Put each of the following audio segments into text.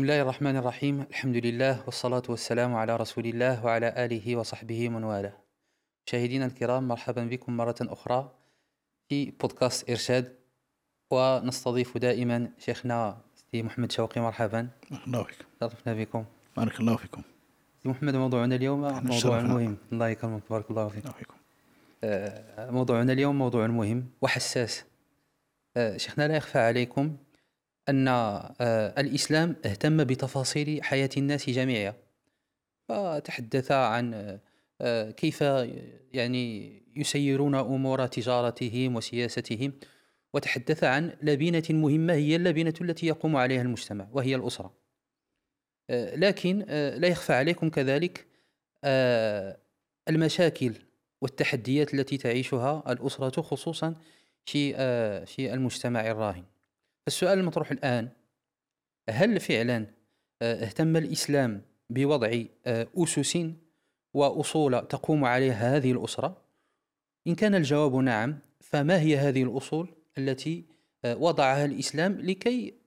بسم الله الرحمن الرحيم الحمد لله والصلاة والسلام على رسول الله وعلى آله وصحبه ومن والاه مشاهدينا الكرام مرحبا بكم مرة أخرى في بودكاست إرشاد ونستضيف دائما شيخنا سيدي محمد شوقي مرحبا الله فيكم شرفنا بكم بارك الله فيكم سيدي محمد موضوعنا اليوم موضوع. مهم الله يكرمك بارك الله فيك فيكم موضوعنا اليوم موضوع مهم وحساس شيخنا لا يخفى عليكم أن آه، الإسلام اهتم بتفاصيل حياة الناس جميعا. فتحدث عن آه، آه، كيف يعني يسيرون أمور تجارتهم وسياستهم. وتحدث عن لبنة مهمة هي اللبنة التي يقوم عليها المجتمع وهي الأسرة. آه، لكن لا يخفى عليكم كذلك المشاكل والتحديات التي تعيشها الأسرة خصوصا في في المجتمع الراهن. السؤال المطروح الآن هل فعلا آه، اهتم الإسلام بوضع آه، أسس وأصول تقوم عليها هذه الأسرة؟ إن كان الجواب نعم فما هي هذه الأصول التي آه، وضعها الإسلام لكي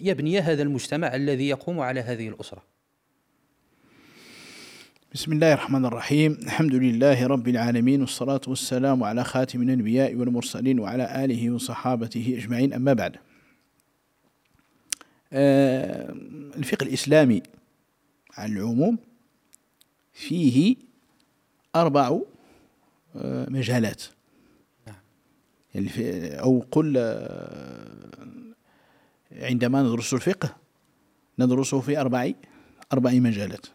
يبني هذا المجتمع الذي يقوم على هذه الأسرة؟ بسم الله الرحمن الرحيم الحمد لله رب العالمين والصلاة والسلام على خاتم الأنبياء والمرسلين وعلى آله وصحابته أجمعين أما بعد الفقه الإسلامي على العموم فيه أربع آه، مجالات. نعم. أو قل آه، عندما ندرس الفقه ندرسه في أربع أربع مجالات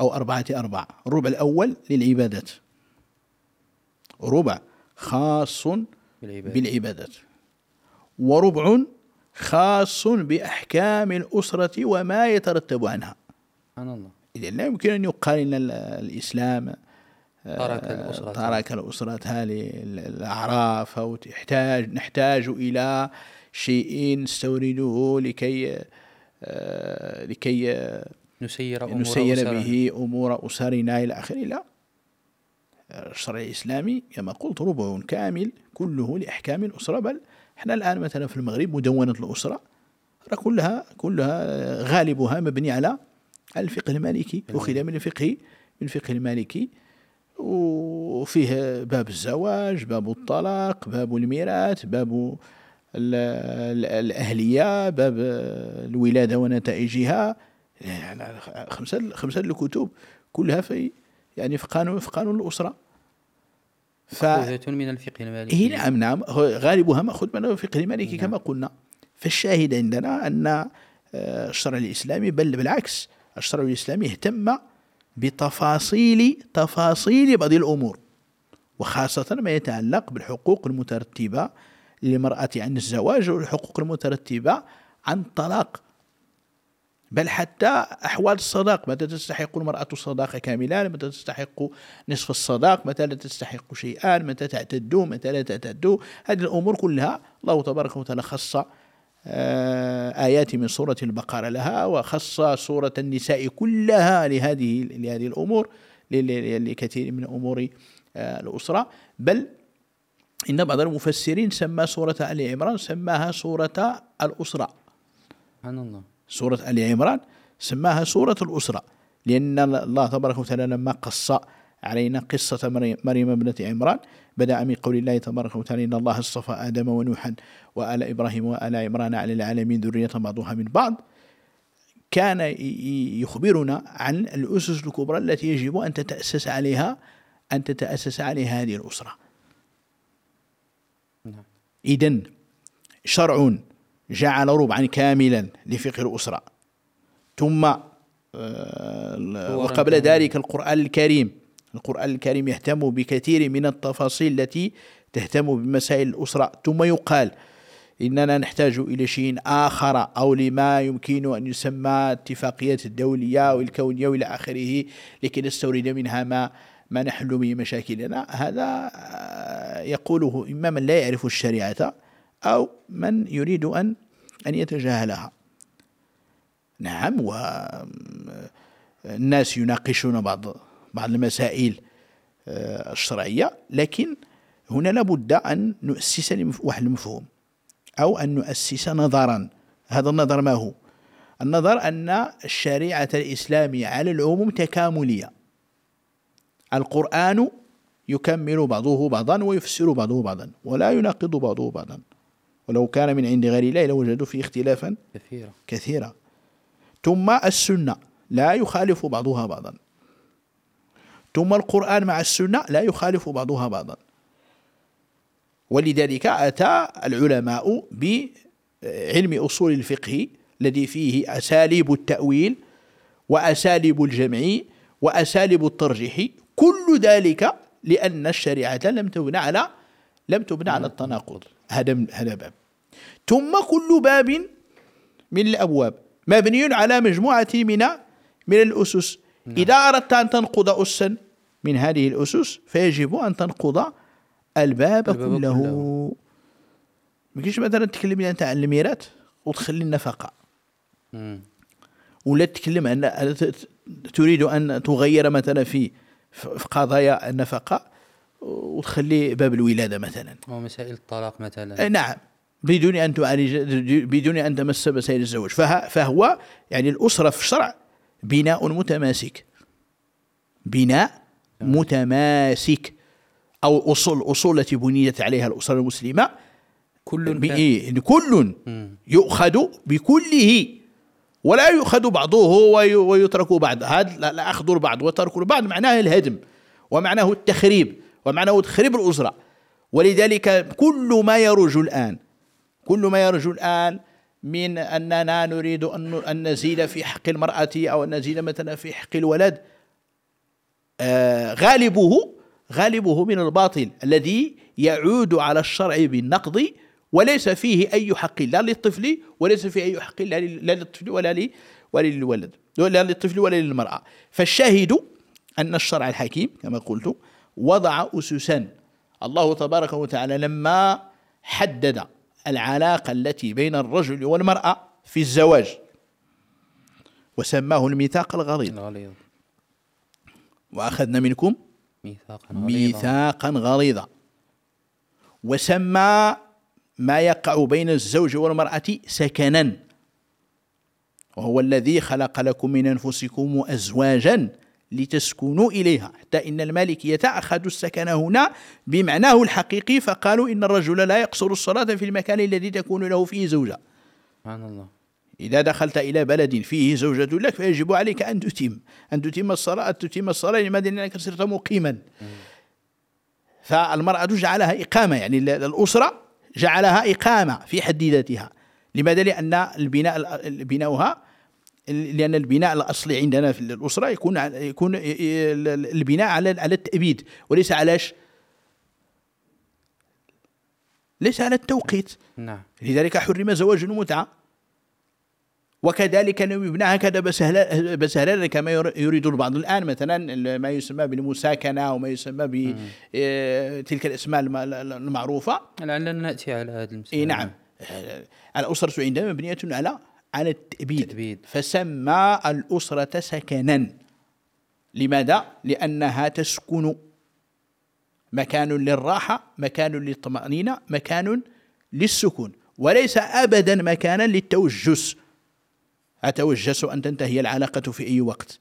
أو أربعة أرباع الربع الأول للعبادات. ربع خاص بالعبادات. وربع خاص بأحكام الأسرة وما يترتب عنها. سبحان الله. إذا لا يمكن أن يقال أن ال- الإسلام ترك آه، الأسرة. ترك الأسرة للأعراف أو تحتاج نحتاج إلى شيء نستورده لكي آه، لكي آه، نسير أمور نسير أسرنا. به أمور أسرنا إلى آخره. لا. الشرع الإسلامي كما قلت ربع كامل كله لأحكام الأسرة بل إحنا الآن مثلا في المغرب مدونة الأسرة راه كلها كلها غالبها مبني على الفقه المالكي أخذ من الفقه من الفقه المالكي. وفيه باب الزواج باب الطلاق باب الميراث باب ال- ال- الأهلية باب الولادة ونتائجها. يعني خمسة خمسة الكتب كلها في يعني في قانون في قانون الأسرة. ف مأخوذة من الفقه المالكي. هي نعم. نعم غالبها مأخوذ من الفقه المالكي نعم. كما قلنا. فالشاهد عندنا أن آه، الشرع الإسلامي بل بالعكس الشرع الإسلامي اهتم بتفاصيل تفاصيل بعض الأمور وخاصة ما يتعلق بالحقوق المترتبة للمرأة عن الزواج والحقوق المترتبة عن الطلاق بل حتى أحوال الصداق متى تستحق المرأة الصداقة كاملة متى تستحق نصف الصداق؟ متى لا تستحق شيئا؟ متى تعتد متى لا تعتد هذه الأمور كلها الله تبارك وتعالى خص آه، آيات من سورة البقرة لها وخص سورة النساء كلها لهذه لهذه الأمور لكثير من أمور آه، الأسرة. بل إن بعض المفسرين سمى سورة آل عمران سماها سورة الأسرة. سبحان الله. سورة آل عمران سماها سورة الأسرة لأن الله تبارك وتعالى لما قص علينا قصة مريم, ابنة عمران بدأ من قول الله تبارك وتعالى إن الله اصطفى آدم ونوحا وآل إبراهيم وآل عمران على العالمين ذرية بعضها من بعض. كان يخبرنا عن الأسس الكبرى التي يجب أن تتأسس عليها أن تتأسس عليها هذه الأسرة. نعم. إذا شرع جعل ربعا كاملا لفقه الأسرة. ثم آه، وقبل. ذلك القرآن الكريم. القرآن الكريم يهتم بكثير من التفاصيل التي تهتم بمسائل الأسرة. ثم يقال إننا نحتاج إلى شيء آخر أو لما يمكن أن يسمى اتفاقيات الدولية والكونية وإلى آخره لكي نستورد منها ما ما نحل به مشاكلنا. هذا آه، يقوله إما من لا يعرف الشريعة. أو من يريد أن أن يتجاهلها. نعم والناس يناقشون بعض بعض المسائل آه، الشرعية لكن هنا لابد أن نؤسس واحد المفهوم أو أن نؤسس نظرا. هذا النظر ما هو؟ النظر أن الشريعة الإسلامية على العموم تكاملية. القرآن يكمل بعضه بعضا ويفسر بعضه بعضا ولا يناقض بعضه بعضا. ولو كان من عند غير الله لوجدوا فيه اختلافا كثيرا. كثيرا. ثم السنة لا يخالف بعضها بعضا. ثم القرآن مع السنة لا يخالف بعضها بعضا. ولذلك أتى العلماء بعلم أصول الفقه الذي فيه أساليب التأويل وأساليب الجمع وأساليب الترجيح. كل ذلك لأن الشريعة لم تبنى على لم تبنى على التناقض. هذا هذا باب. ثم كل باب من الأبواب. مبني على مجموعة من من الأسس. نعم. إذا أردت أن تنقض أسا من هذه الأسس فيجب أن تنقض الباب, الباب كله, كله. ما كاينش مثلا تكلم أنت عن الميراث وتخلي النفقة. ولا تتكلم عن تريد أن تغير مثلا في في قضايا النفقة وتخلي باب الولادة مثلا. ومسائل الطلاق مثلا. نعم. بدون أن تعالج بدون أن تمس مسائل الزواج. فهو يعني الأسرة في الشرع بناء متماسك. بناء متماسك. أو أصول أصول التي بنيت عليها الأسرة المسلمة كل إيه كل يؤخذ بكله. ولا يؤخذ بعضه ويترك بعض. هذا لا أخذ البعض وترك البعض. معناه الهدم ومعناه التخريب ومعناه تخريب الأسرة. ولذلك كل ما يرج الآن كل ما يرج الآن من أننا نريد أن نزيد في حق المرأة أو أن نزيد مثلا في حق الولد آه غالبه غالبه من الباطل الذي يعود على الشرع بالنقض وليس فيه أي حق لا للطفل وليس فيه أي حق لا للطفل ولا للولد لا للطفل ولا للمرأة. فالشاهد أن الشرع الحكيم كما قلت وضع أسسا. الله تبارك وتعالى لما حدد العلاقة التي بين الرجل والمرأة في الزواج وسماه الميثاق الغليظ. وأخذنا منكم ميثاقا غليظا. ميثاقا غليظا. وسمى ما يقع بين الزوج والمرأة سكنا. وهو الذي خلق لكم من أنفسكم أزواجا لتسكنوا إليها. حتى إن المالكية أخذوا السكن هنا بمعناه الحقيقي فقالوا إن الرجل لا يقصر الصلاة في المكان الذي تكون له فيه زوجة. سبحان الله. إذا دخلت إلى بلد فيه زوجة لك فيجب عليك أن تتم أن تتم الصلاة تتم الصلاة لماذا؟ لأنك صرت مقيما. فالمرأة جعلها إقامة يعني الأسرة جعلها إقامة في حد ذاتها. لماذا؟ لأن البناء بناؤها لأن البناء الأصلي عندنا في الأسرة يكون يكون البناء على على التأبيد وليس على ليس على التوقيت. نعم. لذلك حرم زواج المتعة. وكذلك لو يبنى هكذا بسهلة كما يريد البعض. الآن مثلا ما يسمى بالمساكنة أو ما يسمى بتلك الأسماء المعروفة. لعلنا نأتي على هذا المسألة. نعم. الأسرة عندنا مبنية على على التأبيد. التأبيد. فسمى الأسرة سكنا. لماذا؟ لأنها تسكن. مكان للراحة مكان للطمأنينة مكان للسكون. وليس أبدا مكانا للتوجس. أتوجس أن تنتهي العلاقة في أي وقت؟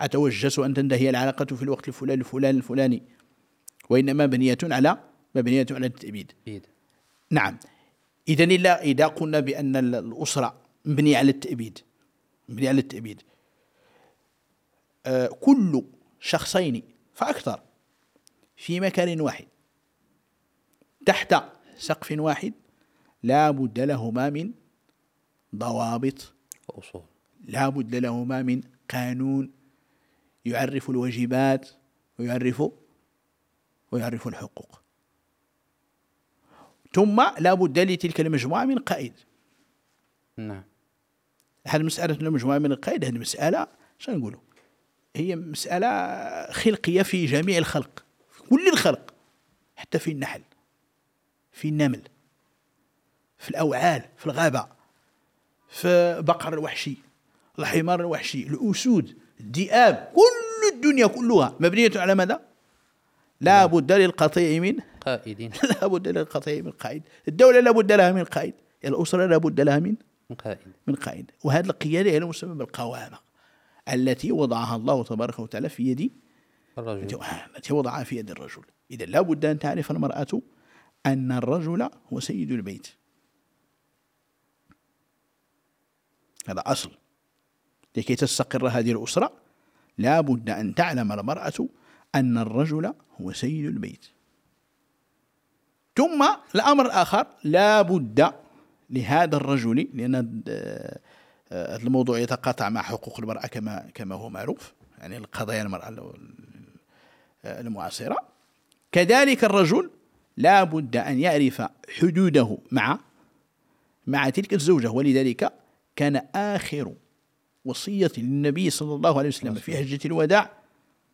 أتوجس أن تنتهي العلاقة في الوقت الفلاني الفلاني الفلاني. وإنما مبنية على مبنية على التأبيد. نعم. إذا إلا إذا قلنا بأن الأسرة مبنية على التأبيد مبنية على التأبيد. آه كل شخصين فأكثر في مكان واحد. تحت سقف واحد لا بد لهما من ضوابط وأصول لا بد لهما من قانون يعرف الواجبات ويعرف ويعرف الحقوق. ثم لا بد لتلك المجموعة من قائد. نعم. هذه مسألة المجموعة من القائد هذه مسألة شنو نقولوا؟ هي مسألة خلقية في جميع الخلق في كل الخلق حتى في النحل في النمل في الأوعال في الغابة في بقر الوحشي الحمار الوحشي الأسود الذئاب كل الدنيا كلها مبنية على ماذا؟ لا بد للقطيع من قائد لا بد للقطيع من قائد. الدولة لا بد لها من قائد. الأسرة لا بد لها من من قائد. من قائد. وهذه القيادة هي المسمى بالقوامة التي وضعها الله تبارك وتعالى في يد الرجل. التي وضعها في يد الرجل. إذا لا بد أن تعرف المرأة أن الرجل هو سيد البيت. هذا أصل. لكي تستقر هذه الأسرة لا بد أن تعلم المرأة أن الرجل هو سيد البيت. ثم الأمر الآخر لا بد لهذا الرجل لأن آه، هذا الموضوع يتقاطع مع حقوق المرأة كما كما هو معروف يعني القضايا المرأة المعاصرة. كذلك الرجل لا بد أن يعرف حدوده مع مع تلك الزوجة ولذلك كان آخر وصية للنبي صلى الله عليه وسلم في حجة الوداع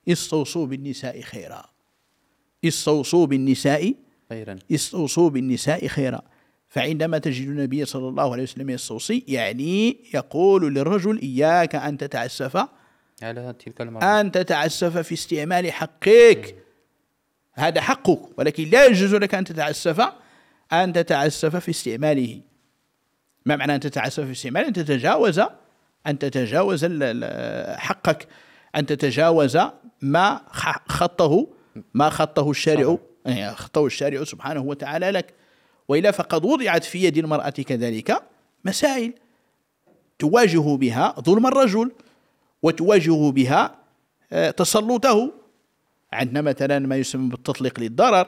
استوصوا بالنساء خيرا. استوصوا بالنساء خيرا. استوصوا بالنساء خيرا. فعندما تجد النبي صلى الله عليه وسلم يستوصي يعني يقول للرجل إياك أن تتعسف على تلك المرأة أن تتعسف في استعمال حقك. هذا حقك ولكن لا يجوز لك أن تتعسف أن تتعسف في استعماله. ما معنى أن تتعسف في استعماله أن تتجاوز أن تتجاوز حقك أن تتجاوز ما خطه ما خطه الشارع يعني خطه الشارع سبحانه وتعالى لك. وإلا فقد وضعت في يد المرأة كذلك مسائل تواجه بها ظلم الرجل وتواجه بها آه، تسلطه. عندنا مثلا ما يسمى بالتطليق للضرر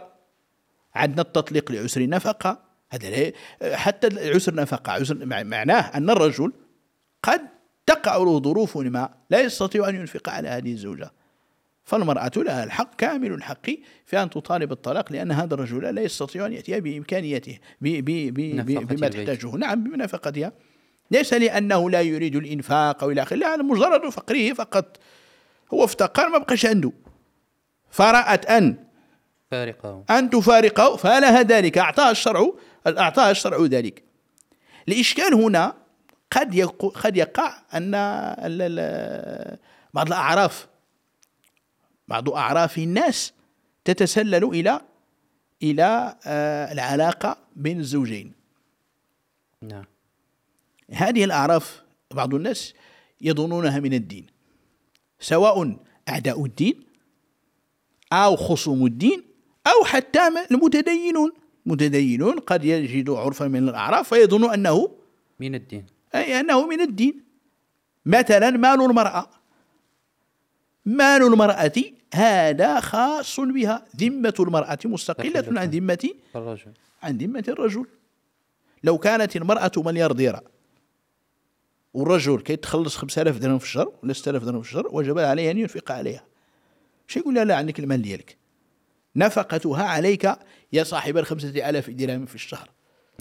عندنا التطليق لعسر النفقة هذا حتى عسر النفقة عسر معناه أن الرجل قد تقع له ظروف ما لا يستطيع أن ينفق على هذه الزوجة. فالمرأة لها الحق كامل الحق في أن تطالب الطلاق لأن هذا الرجل لا يستطيع أن يأتي بإمكانيته بما تحتاجه. نعم بنفقتها ليس لأنه لا يريد الإنفاق أو إلى آخره لا مجرد فقره فقط. هو افتقر ما بقاش عنده. فرأت أن فارقه. أن تفارقه فلها ذلك. أعطاها الشرع أعطاها الشرع ذلك. الإشكال هنا قد قد يقع أن بعض الأعراف بعض أعراف الناس تتسلل إلى إلى آه، العلاقة بين الزوجين. نعم. هذه الأعراف بعض الناس يظنونها من الدين سواء أعداء الدين أو خصوم الدين أو حتى المتدينون. متدينون قد يجدوا عرفا من الأعراف فيظنوا أنه من الدين. أي أنه من الدين. مثلا مال المرأة. مال المرأة هذا خاص بها. ذمة المرأة مستقلة عن ذمة الرجل. عن ذمة الرجل. لو كانت المرأة مليارديرة والرجل كيتخلص 5000 درهم في الشهر ولا 6000 درهم في الشهر وجب عليه أن ينفق عليها. شو يقول لها لا عندك المال ديالك. نفقتها عليك يا صاحب الخمسة آلاف درهم في الشهر.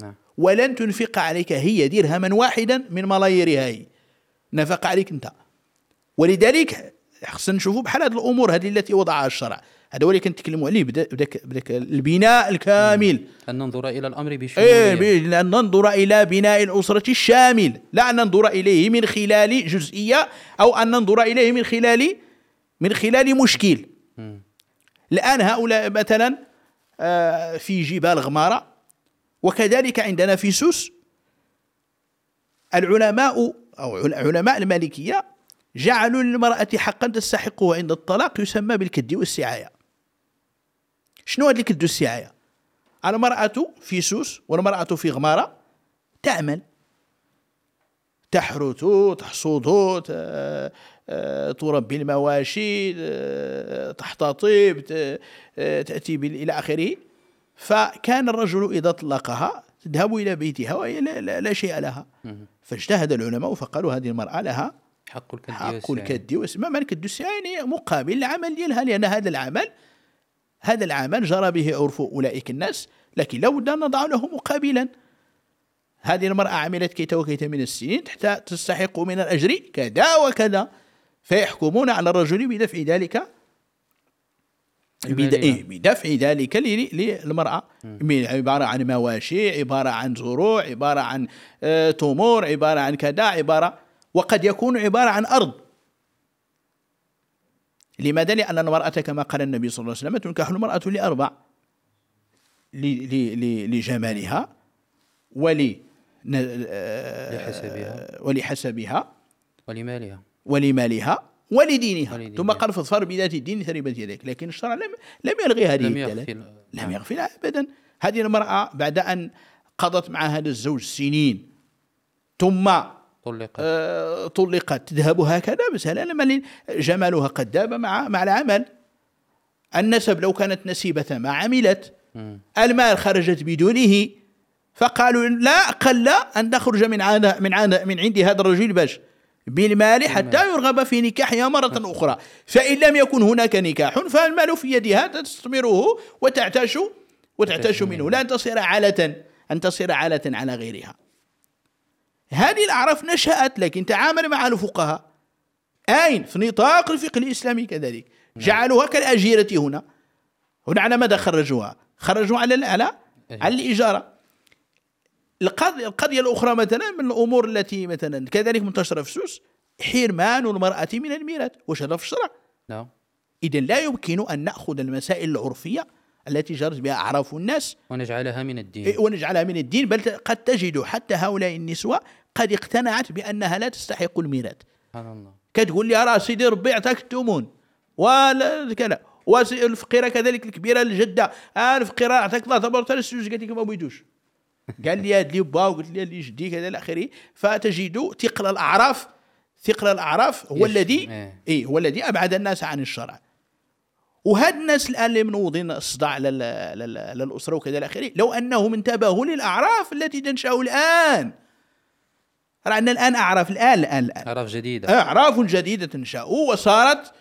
نعم. ولن تنفق عليك هي درهما واحدا من ملاييرها هي. نفق عليك أنت. ولذلك خصنا نشوفوا بحال هذه الأمور هذه التي وضعها الشرع. هذا هو اللي كنتكلموا عليه بداك بداك البناء الكامل. أن ننظر إلى الأمر بشموليه إيه ان ننظر إلى بناء الأسرة الشامل. لا أن ننظر إليه من خلال جزئية أو أن ننظر إليه من خلال من خلال مشكل. الآن هؤلاء مثلا آه، في جبال غمارة وكذلك عندنا في سوس. العلماء أو علماء المالكية جعلوا للمرأة حقا تستحقه عند الطلاق يسمى بالكد والسعاية. شنو هذا الكد والسعاية؟ المرأة في سوس والمرأة في غمارة تعمل. تحرث تحصد تربي المواشي تحتطب تأتي إلى آخره. فكان الرجل إذا طلقها تذهب إلى بيتها وهي لا, لا شيء لها. فاجتهد العلماء فقالوا هذه المرأة لها حق حق الكد ما معنى الكد يعني مقابل العمل ديالها لأن هذا العمل هذا العمل جرى به عرف أولئك الناس لكن لو نضع له مقابلا. هذه المرأة عملت كيت وكيت من السنين حتى تستحق من الأجر كذا وكذا. فيحكمون على الرجل بدفع ذلك إيه، بدفع ذلك للمرأة. عبارة عن مواشي عبارة عن زروع عبارة عن آه، تمور عبارة عن كذا عبارة وقد يكون عبارة عن أرض. لماذا؟ لأن المرأة كما قال النبي صلى الله عليه وسلم تنكح المرأة لأربع. لجمالها ولنسبها لحسبها. ولحسبها. ولمالها. ولمالها. ولدينها. ولدينها. ثم قال فاظفر بذات الدين تربت يديك. لكن الشرع لم لم يلغي هذه لم يغفل. لم نعم. يغفلها ابدا. هذه المرأة بعد أن قضت مع هذا الزوج سنين ثم طلقت. آه، طلقت. تذهب هكذا لما جمالها قد ذاب مع مع العمل. النسب لو كانت نسيبة ما عملت. مم. المال خرجت بدونه. فقالوا لا أقل أن تخرج من عند من عند من عند هذا الرجل باش. بالمال حتى يرغب في نكاحها مرة أخرى. فإن لم يكن هناك نكاح فالمال في يدها تستثمره وتعتاش وتعتاش منه. لا أن تصير عالة أن تصير عالة على غيرها. هذه الأعراف نشأت لكن تعامل مع الفقهاء. أين؟ في نطاق الفقه الإسلامي كذلك. جعلوها كالأجيرة هنا. هنا على ماذا خرجوها؟ خرجوا على على أي. على الإجارة. القضية القضية الأخرى مثلا من الأمور التي مثلا كذلك منتشرة في سوس حرمان المرأة من الميراث وش هذا في الشرع. نعم. إذا لا يمكن أن نأخذ المسائل العرفية التي جرت بها أعراف الناس. ونجعلها من الدين. إيه، ونجعلها من الدين بل قد تجد حتى هؤلاء النسوة قد اقتنعت بأنها لا تستحق الميراث. سبحان الله. كتقول لي راه سيدي ربي عطاك الثمن ولا كذا والفقيره كذلك الكبيرة الجدة. آه الفقيرة عطاك الله تبارك وتعالى السوس قالت لك ما بغيتوش. قال لي هاد لي با. وقلت لي لي جدي. كذا إلى آخره. فتجد ثقل الأعراف ثقل الأعراف هو الذي إيه. اي هو الذي أبعد الناس عن الشرع. وهاد الناس الآن اللي منوضين الصداع لل- للاسره وكذا إلى آخره لو انهم انتبهوا للأعراف التي تنشأ الآن. راه عندنا الآن أعراف الآن الآن الآن. أعراف جديدة. أعراف جديدة تنشأ وصارت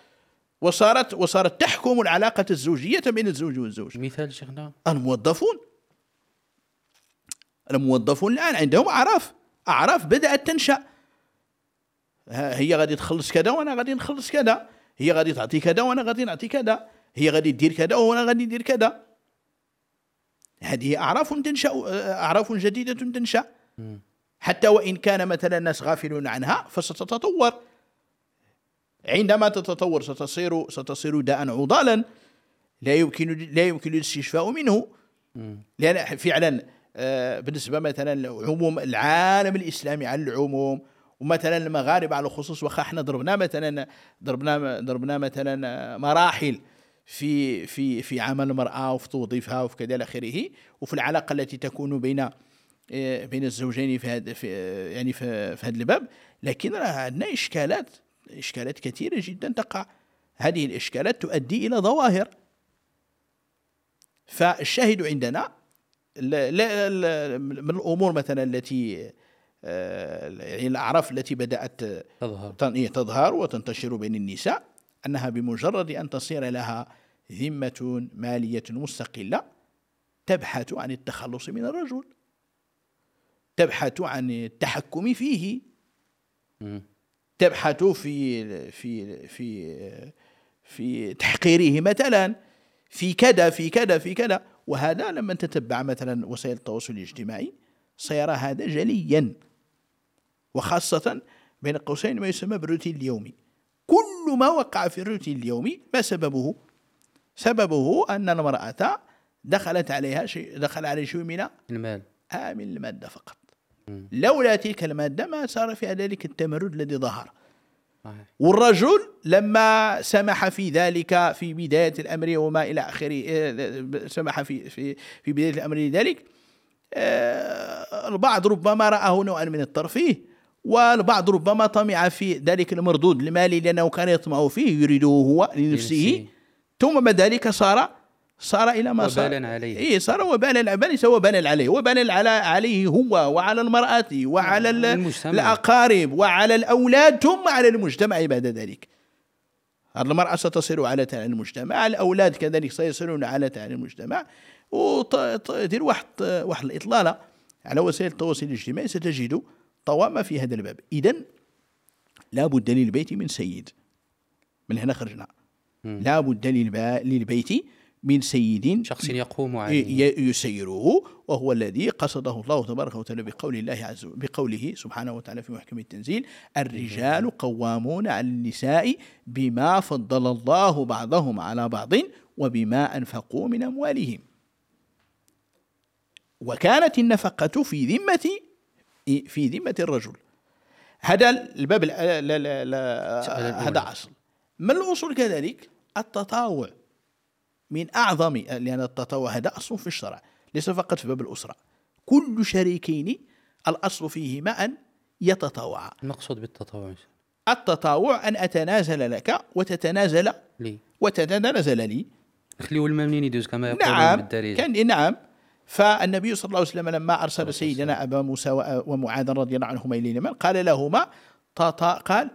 وصارت وصارت تحكم العلاقة الزوجية بين الزوج والزوج. مثال شيخنا الموظفون. الموظفون الآن عندهم أعراف. أعراف بدأت تنشأ. هي غادي تخلص كذا وأنا غادي نخلص كذا. هي غادي تعطي كذا وأنا غادي نعطي كذا. هي غادي تدير كذا وأنا غادي ندير كذا هذه أعراف تنشأ أعراف جديدة تنشأ مم. حتى وإن كان مثلا الناس غافلون عنها فستتطور عندما تتطور ستصير ستصير داء عضالا لا يمكن لا يمكن الاستشفاء منه. لأن فعلا آه، بالنسبة مثلا عموم العالم الإسلامي على العموم ومثلا المغاربة على الخصوص واخا إحنا ضربنا مثلا ضربنا ضربنا مثلا آه، مراحل في في في عمل المرأة وفي توظيفها وفي كذا إلى آخره. وفي العلاقة التي تكون بين آه، بين الزوجين في هذا في يعني في في هذا الباب. لكن راه عندنا إشكالات إشكالات كثيرة جدا تقع. هذه الإشكالات تؤدي إلى ظواهر. فالشاهد عندنا لا لا لا- من الأمور مثلا التي آه، يعني الأعراف التي بدأت تظهر. إيه، تظهر وتنتشر بين النساء. أنها بمجرد أن تصير لها ذمة مالية مستقلة تبحث عن التخلص من الرجل تبحث عن التحكم فيه. تبحث في في في في تحقيره مثلا في كذا في كذا في كذا وهذا لما تتبع مثلا وسائل التواصل الاجتماعي سيرى هذا جليا وخاصة بين قوسين ما يسمى بالروتين اليومي كل ما وقع في الروتين اليومي ما سببه؟ سببه أن المرأة دخلت عليها شيء دخل عليه شيء من المال. آه من المادة فقط. مم. لولا تلك المادة ما صار في ذلك التمرد الذي ظهر. والرجل لما سمح في ذلك في بداية الأمر وما إلى آخره آه، سمح في في في بداية الأمر لذلك آه، البعض ربما رآه نوعا من الترفيه. والبعض ربما طمع في ذلك المردود المالي لأنه كان يطمع فيه يريده هو لنفسه. ثم بعد ذلك صار صار إلى ما صار وبالا عليه. إيه صار وبالا ليس وبالا عليه وبالا على عليه هو وعلى المرأة وعلى ال- المجتمع. الأقارب وعلى الأولاد ثم على المجتمع بعد ذلك المرأة ستصير عالة على المجتمع الأولاد كذلك سيصيرون عالة على المجتمع ودير واحد واحد الإطلالة على وسائل التواصل الاجتماعي ستجد طوامة في هذا الباب. إذا لا بد للبيت من سيد. من هنا خرجنا. لا بد للب- للبيت من سيد. شخص يقوم عليه. يسيره وهو الذي قصده الله تبارك وتعالى بقول الله عز بقوله سبحانه وتعالى في محكم التنزيل الرجال قوامون على النساء بما فضل الله بعضهم على بعض وبما أنفقوا من أموالهم. وكانت النفقة في ذمة في ذمة الرجل. هذا الباب لا لا لا لا هذا أصل من الأصول كذلك؟ التطاوع. من أعظم لأن التطوع هذا أصل في الشرع ليس فقط في باب الأسرة. كل شريكين الأصل فيهما أن يتطوعا المقصود بالتطوع. التطاوع أن أتنازل لك وتتنازل لي. وتتنازل لي. خليو الماء منين يدوز كما يقولون نعم. بالدارجة كان نعم. فالنبي صلى الله عليه وسلم لما أرسل سيدنا أبا موسى ومعاذ رضي الله عنهما إلى اليمن قال لهما قال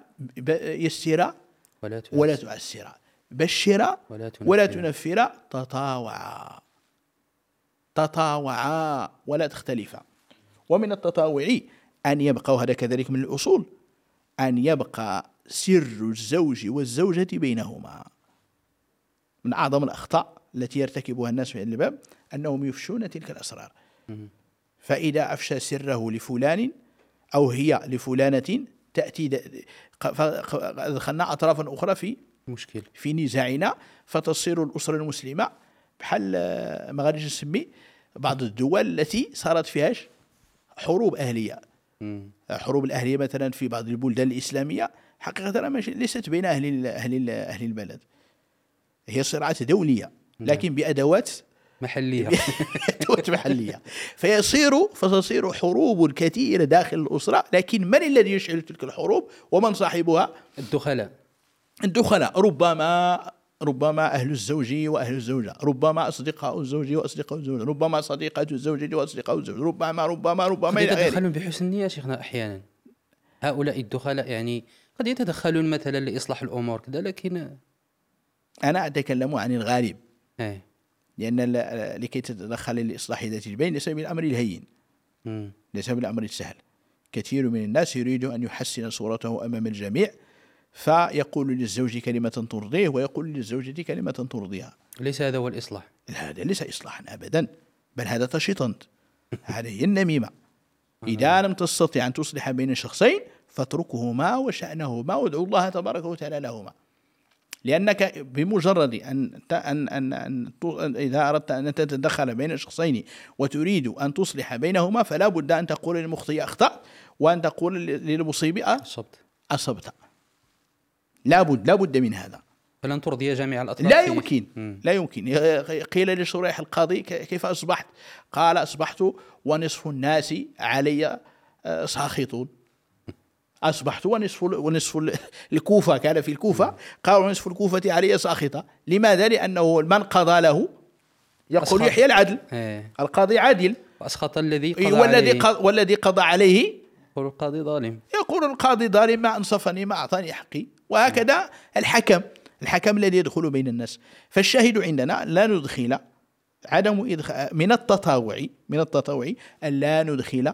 يسرا ولا تعسرا بشرا ولا تنفرا. ولا تنفرا تطاوعا تطاوعا ولا تختلفا ومن التطاوع أن يبقى وهذا كذلك من الأصول أن يبقى سر الزوج والزوجة بينهما. من أعظم الأخطاء. التي يرتكبها الناس في الباب أنهم يفشون تلك الأسرار. فإذا أفشى سره لفلان أو هي لفلانة تأتي د- ق- ف- ق- دخلنا أطرافا أخرى في مشكل في نزاعنا فتصير الأسرة المسلمة بحال آه، ما غاديش نسمي بعض الدول التي صارت فيهاش حروب أهلية. حروب الأهلية مثلا في بعض البلدان الإسلامية حقيقة ليست بين أهل أهل أهل البلد. هي صراعات دولية. لكن بأدوات محلية. أدوات محلية. فيصير فتصير حروب كثيرة داخل الأسرة لكن من الذي يشعل تلك الحروب؟ ومن صاحبها؟ الدخلاء. الدخلاء. ربما ربما أهل الزوج وأهل الزوجة. ربما أصدقاء الزوج وأصدقاء الزوجة ربما صديقات الزوج وأصدقاء الزوج. ربما ربما ربما إلى غيره. يتدخلون بحسن نية شيخنا أحيانا. هؤلاء الدخلاء يعني قد يتدخلون مثلا لإصلاح الأمور كذا لكن أنا أتكلم عن الغالب. إيه. لأن ال- لكي تتدخل لإصلاح ذات البين ليس بالأمر الهين. ليس بالأمر السهل. كثير من الناس يريد أن يحسن صورته أمام الجميع فيقول للزوج كلمة ترضيه ويقول للزوجة كلمة ترضيها. ليس هذا هو الإصلاح. هذا ليس إصلاحا أبدا بل هذا تشيطا. هذه هي النميمة إذا لم تستطع أن تصلح بين شخصين فاتركهما وشأنهما وادعو الله تبارك وتعالى لهما. لأنك بمجرد أن أن أن, أن إذا أردت أن تتدخل بين شخصين وتريد أن تصلح بينهما فلا بد أن تقول للمخطئ أخطأت وأن تقول للمصيب الصبت أصبت. لا بد لا بد من هذا. فلن ترضي جميع الأطراف لا يمكن مم. لا يمكن. قيل لشريح القاضي كيف أصبحت؟ قال أصبحت ونصف الناس علي آه، ساخطون. أصبحت ونصف ونصف ال- الكوفة كان في الكوفة قال ونصف الكوفة علي ساخطة. لماذا؟ لأنه من قضى له يقول. يحيى العدل. إيه. القاضي عادل. وأسخط الذي قضى والذي عليه. والذي قضى عليه. يقول القاضي ظالم. يقول القاضي ظالم ما أنصفني ما أعطاني حقي. وهكذا الحكم الحكم الذي يدخل بين الناس. فالشاهد عندنا لا ندخل عدم إدخال من التطاوع من التطاوع أن لا ندخل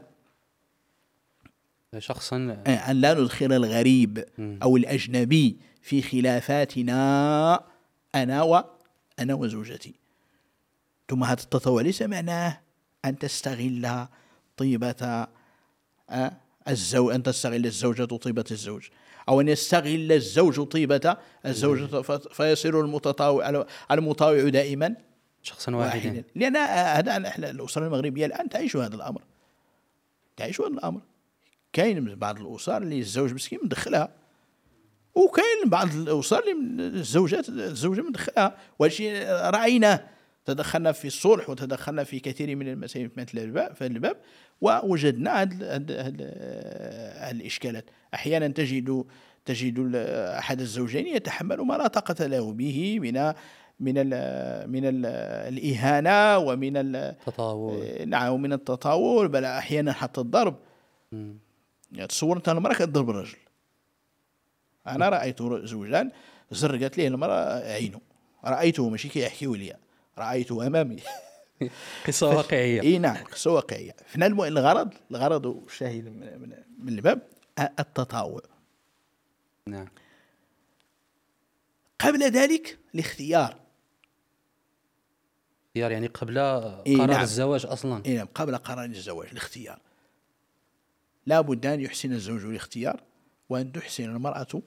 شخصا أن لا ندخل الغريب أو الأجنبي في خلافاتنا أنا و أنا وزوجتي. ثم هذا التطوع ليس معناه أن تستغل طيبة آه، الزوج أن تستغل الزوجة طيبة الزوج. أو أن يستغل الزوج طيبة الزوجة فيصير المتطاوع المطاوع دائما شخصا واحدا. واحدا. لأن هذا إحنا الأسرة المغربية الآن تعيش هذا الأمر. تعيش هذا الأمر. كاين بعض الأسر اللي الزوج مسكين مدخلها وكاين بعض الأسر اللي الزوجات الزوجة مدخلها وشي رأيناه. تدخلنا في الصلح وتدخلنا في كثير من المسائل مثل الباب في الباب ووجدنا هاد الإشكالات. أحيانا تجد تجد أحد الزوجين يتحمل ما لا طاقة له به من من ال من ال الإهانة ومن ال تطاول نعم ومن التطاول بل أحيانا حتى الضرب. يعني تصور انت المرأة كتضرب الرجل. أنا رأيت زوجان زرقت ليه المرأة عينه رأيته ماشي كيحكيو لي رأيته أمامي. قصة واقعية إي نعم قصه واقعيه الم- الغرض؟ الغرض الشاهد من, من, الباب التطاوع نعم. قبل ذلك الاختيار. اختيار يعني قبل إيه قرار نعم. الزواج أصلا. إي نعم قبل قرار الزواج الاختيار. لا بد أن يحسن الزوج الاختيار وأن تحسن المرأة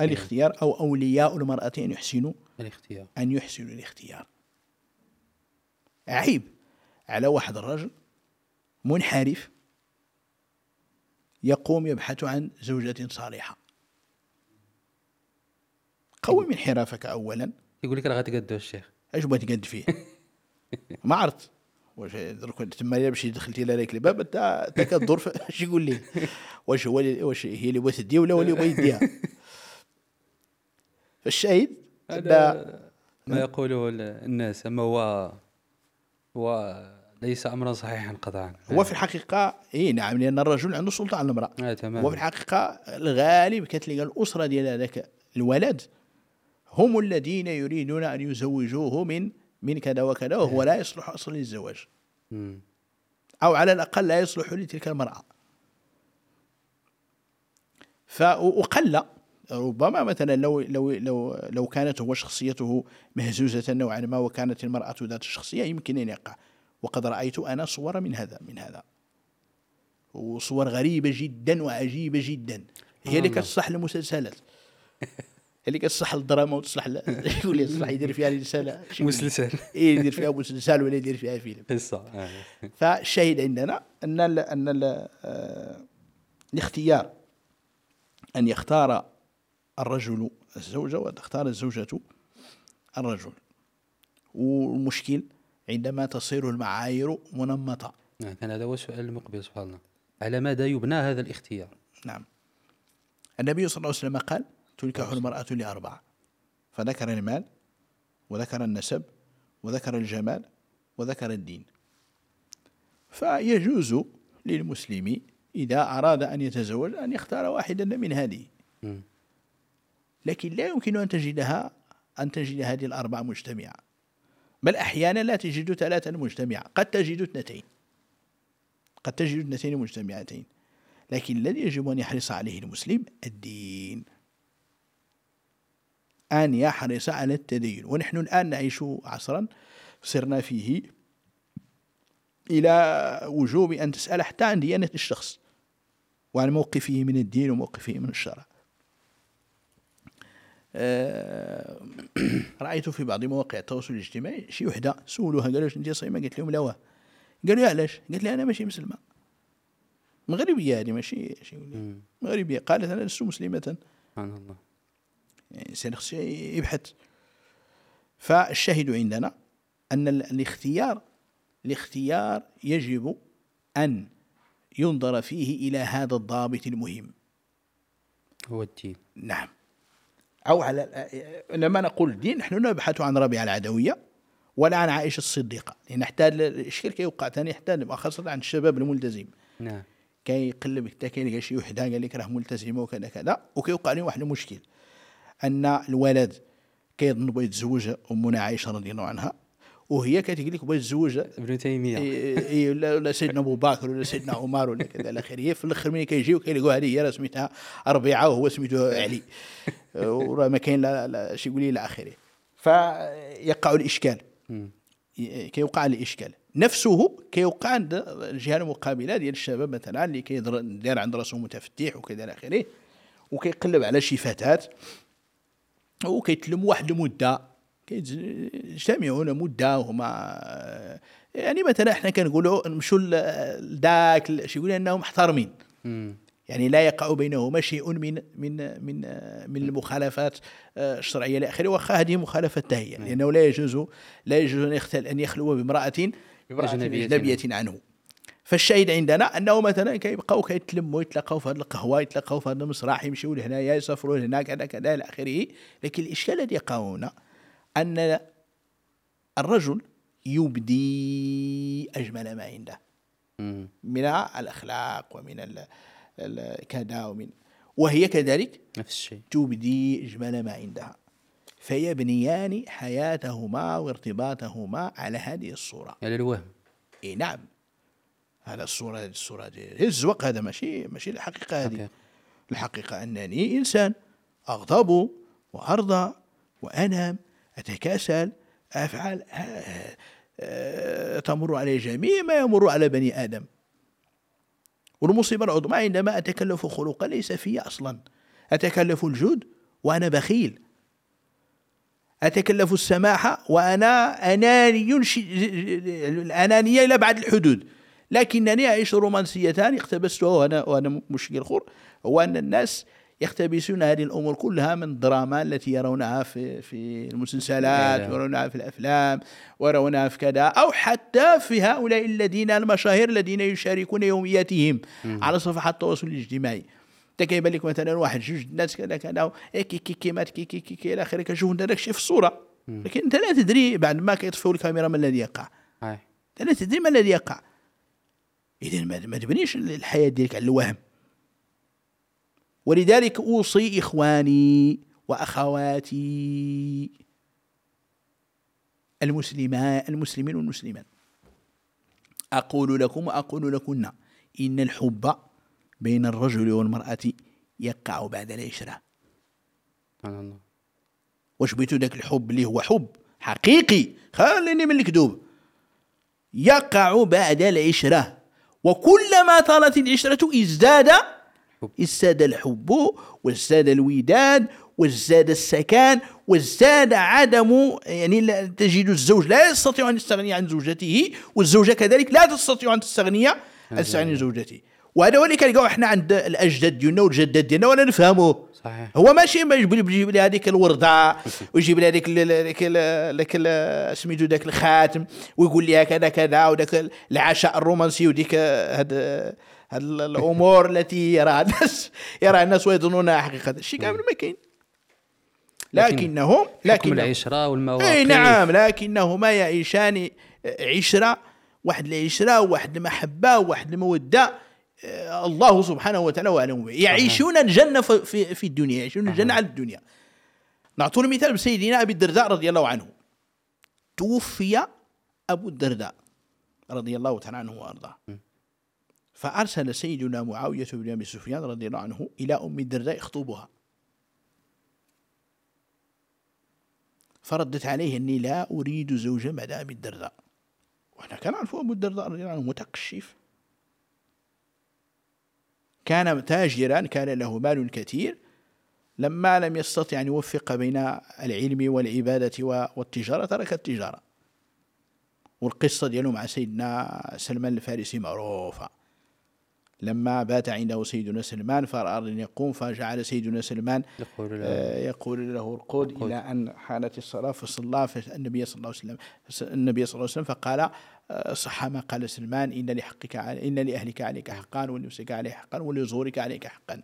الاختيار أو أولياء المرأة أن يحسنوا الاختيار. أن يحسنوا الاختيار. عيب على واحد الرجل منحرف يقوم يبحث عن زوجة صالحة. قوم انحرافك أولا. يقول لك راه غتقادو الشيخ. اش بغيت تقد فيه؟ ما عرفت. واش درك تما الا مشيت دخلتي لهذاك الباب انت انت كدور اش يقول لي؟ واش هو واش هي اللي بغات تدي ولا هو اللي بغى يديها؟ فالشاهد هذا ما يقوله ال- الناس أما هو هو ليس أمرا صحيحا قطعا. هو في الحقيقة إي نعم لأن الرجل عنده سلطة على المرأة. آه تمام. هو في الحقيقة الغالب كتلقى الأسرة ديال هذاك الولد هم الذين يريدون أن يزوجوه من من كذا وكذا وهو لا يصلح أصلا للزواج. أو على الأقل لا يصلح لتلك المرأة. ف وقل ربما مثلا لو لو لو لو كانت هو شخصيته مهزوزة نوعا ما وكانت المرأة ذات الشخصية يمكن أن يقع. وقد رأيت أنا صور من هذا من هذا. وصور غريبة جدا وعجيبة جدا. هي اللي. كتصلح للمسلسلات اللي كتصلح للدراما وتصلح يقول لي يصلح يدير فيها لي؟ مسلسل. إيه يدير فيها مسلسل ولا يدير فيها فيلم. قصه. فالشاهد عندنا أن ال أن ال آه، الاختيار أن يختار الرجل الزوجة وتختار الزوجة الرجل. والمشكل عندما تصير المعايير منمطة. نعم كان هذا هو السؤال المقبل سبحان الله. على ماذا يبنى هذا الاختيار؟ نعم. النبي صلى الله عليه وسلم قال تنكح المرأة لأربعة فذكر المال وذكر النسب وذكر الجمال وذكر الدين. فيجوز للمسلم إذا أراد أن يتزوج أن يختار واحدا من هذه. لكن لا يمكن أن تجدها أن تجد هذه الأربعة مجتمعة. بل أحيانا لا تجد ثلاثا مجتمعة. قد تجد اثنتين. قد تجد اثنتين مجتمعتين. لكن الذي يجب أن يحرص عليه المسلم الدين. أن يحرص على التدين. ونحن الآن نعيش عصرا صرنا فيه إلى وجوب أن تسأل حتى عن ديانة الشخص وعن موقفه من الدين وموقفه من الشرع. آه، رأيت في بعض مواقع التواصل الاجتماعي شي وحدة سولوها قالوا أنت صايمة قالت لهم لا. واه قالوا لها علاش قالت لي أنا ماشي مسلمة مغربية هذه ماشي. مغربية قالت أنا لست مسلمة. سبحان الله. يعني يبحث. فالشاهد عندنا أن ال- الاختيار الاختيار يجب أن ينظر فيه إلى هذا الضابط المهم. هو الدين. نعم. أو على لما نقول الدين نحن نبحث عن ربيعة العدوية ولا عن عائشة الصديقة. لأن حتى ال- الإشكال كيوقع ثاني حتى خاصة عند الشباب الملتزم. نعم. كيقلب حتى كيلقى شي وحدة قال لك راه ملتزمه وكذا كذا وكيوقع لهم واحد المشكل. أن الولد كيظن بغى يتزوج أمنا عائشه رضي الله عنها وهي كتقول لك بغى يتزوج ابن تيمية. إيه إيه ولا سيدنا أبو بكر ولا سيدنا عمر ولا كذا إلى اخره في الآخر ملي كيجيو كيلقوا هذه هي راه سميتها ربيعة وهو سميتو علي. وراه ما كاين لا لا شي يقول لي إلى آخره. فيقع الإشكال. كيوقع الإشكال. نفسه كيوقع عند الجهة المقابلة ديال الشباب مثلا اللي كيدير عند رأسه متفتح وكذا إلى آخره وكيقلب على شي فتاة. وكيتلم واحد المدة. كيجتمعون مدة وهما يعني مثلا إحنا كنقولوا نمشوا لذاك شي يقول انهم محترمين. يعني لا يقع بينهما شيء من من من من المخالفات آه، الشرعية إلى آخره. واخا هذه مخالفة تهيئه لأنه لا يجوز لا يجوز أن يخلو بامرأة اجنبيه عنه. فالشاهد عندنا أنه مثلا كيبقاو كيتلموا يتلاقاو في هذه القهوة يتلاقاو في هذا المسرح يمشيو لهنايا يسافروا لهنا كذا كذا إلى آخره. لكن الإشكال الذي يقع هنا أن الرجل يبدي أجمل ما عنده. من الأخلاق ومن كذا ومن وهي كذلك نفس الشيء. تبدي إجمال ما عندها. فيبنيان حياتهما وارتباطهما على هذه الصورة. على الوهم. إي نعم. هذا الصورة هذه الصورة دي هي الزوق هذا ماشي ماشي الحقيقة هذه. حقيقة. الحقيقة أنني إنسان أغضب وأرضى وأنام أتكاسل أفعل آه، آه، تمر علي جميع ما يمر على بني آدم. والمصيبة العظمى عندما أتكلف خلقا ليس في أصلا. أتكلف الجود وأنا بخيل. أتكلف السماحة وأنا أناني ش- الأنانية إلى بعد الحدود. لكنني أعيش رومانسيتان اقتبستها وأنا, وأنا مشكل خور. هو أن الناس يقتبسون هذه الأمور كلها من الدراما التي يرونها في في المسلسلات. ويرونها في الأفلام ويرونها في كذا أو حتى في هؤلاء الذين المشاهير الذين يشاركون يومياتهم على صفحات التواصل الاجتماعي. انت كيبان لك مثلا واحد جوج الناس كذا كذا إيه كي كي كي مات كي كي كي, كي إلى آخره كتشوف أنت داك الشيء في الصورة. لكن أنت لا تدري بعد ما كيطفئوا الكاميرا ما الذي يقع. أنت لا تدري ما الذي يقع. اذا ما تبنيش الحياة ديالك على الوهم. ولذلك أوصي إخواني وأخواتي المسلمات المسلمين والمسلمات. أقول لكم وأقول لكن إن الحب بين الرجل والمرأة يقع بعد العشرة. سبحان الله. واش بغيتو داك الحب اللي هو حب حقيقي؟ خليني من الكذوب. يقع بعد العشرة. وكلما طالت العشرة ازداد. ازداد الحب وازداد الوداد وازداد السكان وازداد عدم يعني لا تجد الزوج لا يستطيع أن يستغني عن زوجته والزوجة كذلك لا تستطيع عن تستغني عن زوجته وهذا هو اللي كنلقاو إحنا عند الأجداد ديالنا والجدات ديالنا ولا نفهموه صحيح. هو ماشي ما يجيب لي هذيك الوردة ويجيب لي هذيك ال- سميتو ذاك الخاتم ويقول لي كذا كذا وذاك العشاء الرومانسي وديك هاد هاد الأمور التي يراها الناس يراها الناس ويظنونها حقيقة. الشيء كامل ما كاين. لكنهم لكن العشرة والمواقف. إي نعم لكنهما يعيشان عشرة واحد العشرة وواحد المحبة وواحد المودة. الله سبحانه وتعالى اعلم به. يعيشون الجنة في- في الدنيا يعيشون الجنة على الدنيا. نعطوا المثال بسيدنا أبي الدرداء رضي الله عنه. توفي أبو الدرداء رضي الله تعالى عنه وأرضاه. فأرسل سيدنا معاوية بن أبي سفيان رضي الله عنه إلى أم الدرداء يخطبها فردت عليه أني لا أريد زوجا بعد ابي الدرداء. وإحنا كان نعرفوا أبو الدرداء رضي الله عنه متقشف كان تاجرا كان له مال كثير لما لم يستطع أن يوفق بين العلم والعبادة و- والتجارة ترك التجارة. والقصة ديالو مع سيدنا سلمان الفارسي معروفة. لما بات عنده سيدنا سلمان فاراد أن يقوم فجعل سيدنا سلمان يقول له آه، يقول له ارقد إلى أن حانت الصلاة فصلى فالنبي صلى الله عليه وسلم النبي صلى الله عليه وسلم فقال صح ما قال سلمان إن لحقك على إن لأهلك عليك حقا ولنفسك عليك حقا ولزورك عليك حقا.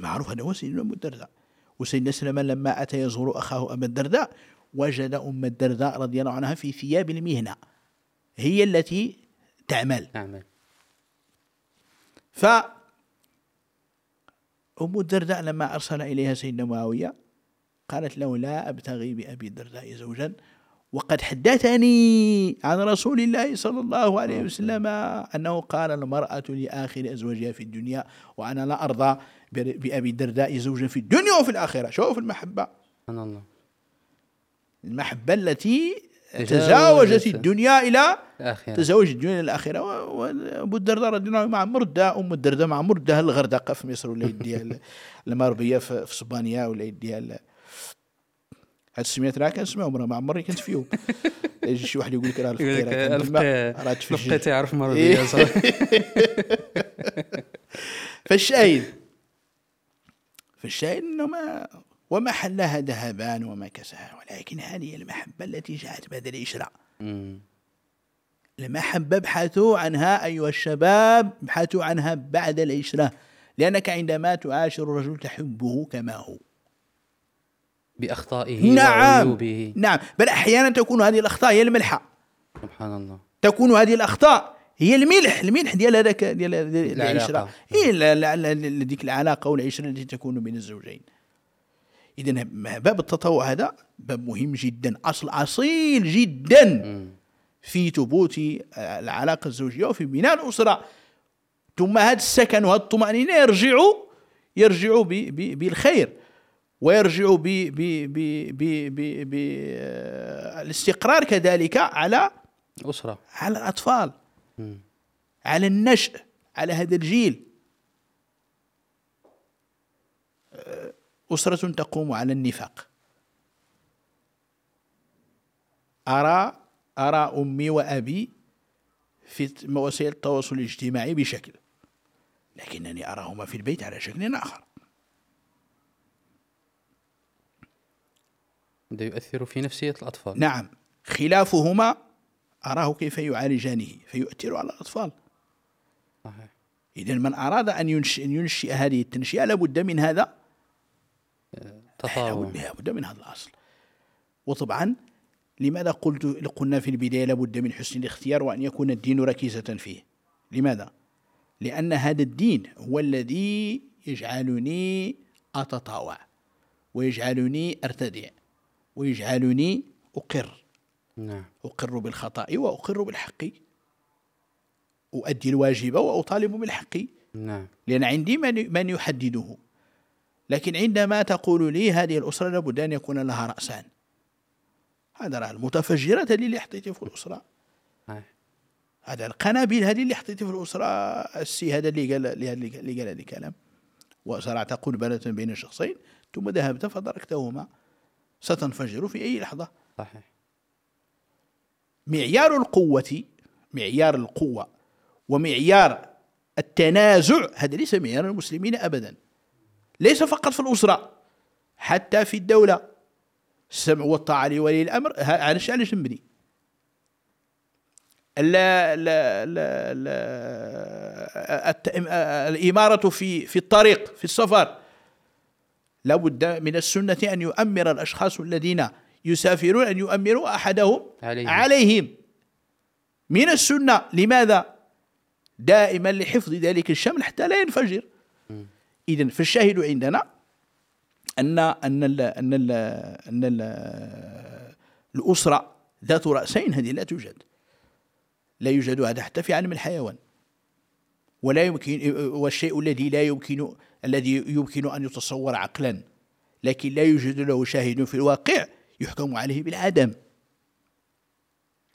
معروف هذا هو سيدنا ابو الدرداء. وسيدنا سلمان لما أتى يزور أخاه ابا الدرداء وجد أم الدرداء رضي الله عنها في ثياب المهنة هي التي تعمل. نعم ف أم الدرداء لما أرسل إليها سيدنا معاوية قالت له لا أبتغي بأبي الدرداء زوجا وقد حدثني عن رسول الله صلى الله عليه وسلم أنه قال المرأة لآخر أزواجها في الدنيا وأنا لا أرضى بأبي الدرداء زوجا في الدنيا وفي الآخرة. شوف المحبة. سبحان الله. المحبة التي. تزاوجت الدنيا إلى الآخرة. تزوج الدنيا إلى الآخرة. و- وابو الدرداء رضي الله عنه مع مردة أم الدرداء مع مردة الغردقة في مصر ولا يديها المغربيه في اسبانيا ولا يديها هاد السميات راه كنسمعهم راه ما عمري كنت فيهم يجي شي واحد يقول لك راه الفقيره راه تفجر. الفقيه تعرف مرة إيه. صافي فالشاهد فالشاهد إنه ما وما حلها ذهبان وما كساها ولكن هذه المحبة التي جاءت بعد العشرة مم. المحبة ابحثوا عنها أيها الشباب ابحثوا عنها بعد العشرة لأنك عندما تعاشر الرجل تحبه كما هو بأخطائه نعم. وعيوبه. نعم. بل أحيانا تكون هذه الأخطاء هي الملحة. سبحان الله. تكون هذه الأخطاء هي الملح. الملح ديال هذاك ديال. العشرة. هي لا- ديك العلاقة والعشرة التي تكون بين الزوجين. إذا باب التطوع هذا باب مهم جدا أصل أصيل جدا. في ثبوت العلاقة الزوجية وفي بناء الأسرة. ثم هذا السكن وهذه الطمأنينة يرجع يرجع ب- ب- بالخير. ويرجع ب ب ب ب ب ب آه، الاستقرار كذلك على أسرة. على الأطفال مم. على النشء على هذا الجيل. أسرة تقوم على النفاق. أرى أرى أمي وأبي في وسائل التواصل الاجتماعي بشكل لكنني أراهما في البيت على شكل آخر. يؤثر في نفسية الأطفال. نعم. خلافهما أراه كيف يعالجانه فيؤثر على الأطفال. صحيح. إذا من أراد أن ينشئ, ينشئ هذه التنشئة لابد من هذا. تطاول لابد من هذا الأصل. وطبعا لماذا قلت قلنا في البداية لابد من حسن الاختيار وأن يكون الدين ركيزة فيه؟ لماذا؟ لأن هذا الدين هو الذي يجعلني أتطاوع ويجعلني أرتدع ويجعلني أقر. نعم. أقر بالخطأ وأقر بالحق. أؤدي الواجب وأطالب بالحق. نعم. لأن عندي من من يحدده. لكن عندما تقول لي هذه الأسرة لابد أن يكون لها رأسان. هذا راه المتفجرات هذه اللي حطيتي في الأسرة. هذا القنابل هذه اللي حطيتي في الأسرة. السي هذا اللي قال اللي قال هذا الكلام. وزرعت قنبلة بين شخصين. ثم ذهبت فدركتهما. ستنفجر في أي لحظة. صحيح. معيار القوة معيار القوة ومعيار التنازع هذا ليس معيار المسلمين أبدا. ليس فقط في الأسرة حتى في الدولة. السمع والطاعة لولي الأمر الشيء علاش نبني؟ لا لا لا لا الإمارة في في الطريق في السفر. لابد من السنة أن يؤمر الأشخاص الذين يسافرون أن يؤمروا أحدهم عليهم, عليهم. من السنة. لماذا؟ دائما لحفظ ذلك الشمل حتى لا ينفجر. إذا فالشاهد عندنا أن أن ال أن ال أن ال الأسرة ذات رأسين هذه لا توجد. لا يوجد هذا حتى في عالم الحيوان. ولا يمكن والشيء الذي لا يمكن الذي يمكن أن يتصور عقلا لكن لا يوجد له شاهد في الواقع يحكم عليه بالعدم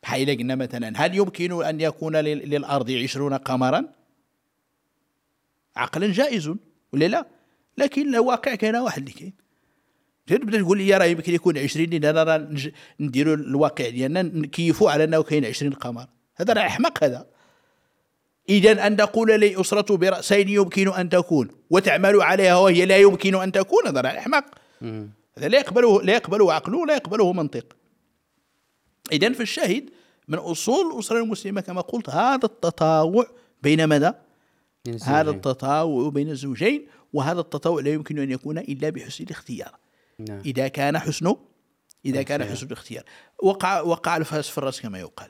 حيث قلنا مثلا هل يمكن أن يكون للأرض عشرون قمرا؟ عقلا جائز ولا لا؟ لكن الواقع كان واحد اللي كاين تبدا تقول لي راه يمكن يكون 20 لأن راه نديروا الواقع ديالنا نكيفوا على أنه كاين 20 قمر. هذا راه احمق هذا. اذا أن تقول لي اسره برأسين يمكن أن تكون وتعمل عليها وهي لا يمكن أن تكون هذا احمق هذا لا يقبله لا يقبله عقله ولا يقبله منطق. اذا فالشاهد من أصول الأسرة المسلمة كما قلت هذا التطاوع بين ماذا؟ هذا التطاوع بين الزوجين وهذا التطاوع لا يمكن أن يكون إلا بحسن الاختيار. نعم. إذا كان حسن إذا كان حسن الاختيار. وقع وقع الفاس في الرأس كما يقال.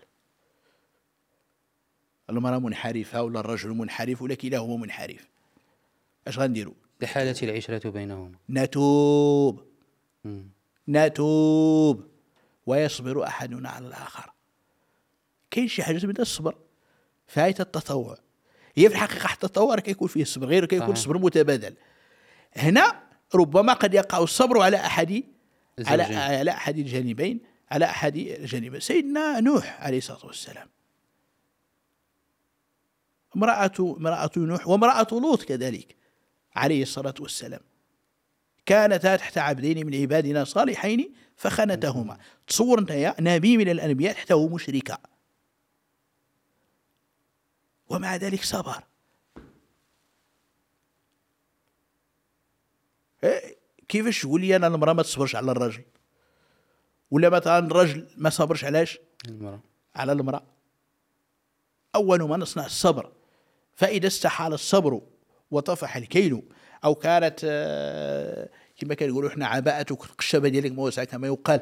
المرأة منحرفة ولا الرجل منحرف ولا كلاهما منحرف. أش غنديروا لحالة العشرة بينهما. نتوب. نتوب. ويصبر أحدنا على الآخر. كاين شي حاجة من الصبر؟ فاية التطوع. هي في الحقيقة حتى التطوع كيكون فيه الصبر غير كيكون الصبر متبادل. هنا ربما قد يقع الصبر على أحد على على أحد الجانبين على أحد الجانبين. سيدنا نوح عليه الصلاة والسلام. امرأة امرأة نوح وامرأة لوط كذلك عليه الصلاة والسلام. كانتا تحت عبدين من عبادنا صالحين فخنتهما تصور انت نبي من الأنبياء تحته مشركه ومع ذلك صبر. إيه، كيفاش تقول لي أنا المرأة ما تصبرش على الرجل ولا مثلا الرجل ما صبرش علاش؟ المرأة. على المرأة. أول ما نصنع الصبر. فإذا استحال الصبر وطفح الكيل أو كانت آه، كما كنقولوا إحنا عباءتك القشابه ديالك موسعه كما يقال.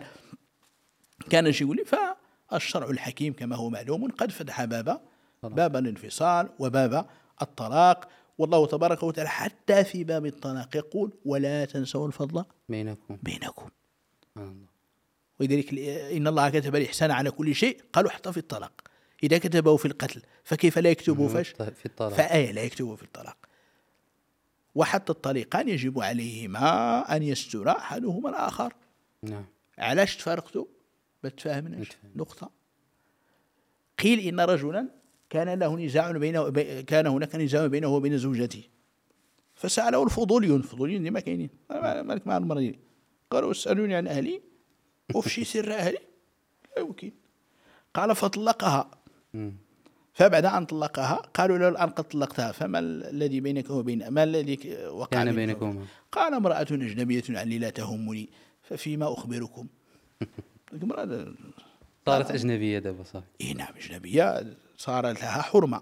كان شي يقول فالشرع الحكيم كما هو معلوم قد فتح باب باب الانفصال وباب الطلاق. والله تبارك وتعالى حتى في باب الطلاق يقول ولا تنسوا الفضل بينكم. بينكم. ولذلك إن الله كتب الاحسان على كل شيء قالوا حتى في الطلاق. إذا كتبه في القتل فكيف لا يكتبه فاش في الطلاق. فآية لا يكتبه في الطلاق. وحتى الطليقان يجب عليهما أن يستر أحدهما الآخر. نعم. علاش تفارقتوا بتفاهمناش نقطة. قيل إن رجلا كان له نزاع بينه كان هناك نزاع بينه وبين زوجته. فسأله الفضوليون الفضوليون ديما كاينين. مالك مع المرأة قالوا اسألوني عن أهلي. وفشي سر أهلي؟ لا يمكن. قال فطلقها. فبعد أن طلقها قالوا له الآن قد طلقتها فما الذي بينك وبين ما الذي وقع كان بينك؟ بينكما؟ قال امرأة أجنبية عني لا تهمني ففيما أخبركم؟ امرأة صارت أجنبية دابا صافي إيه نعم أجنبية صار لها حرمة.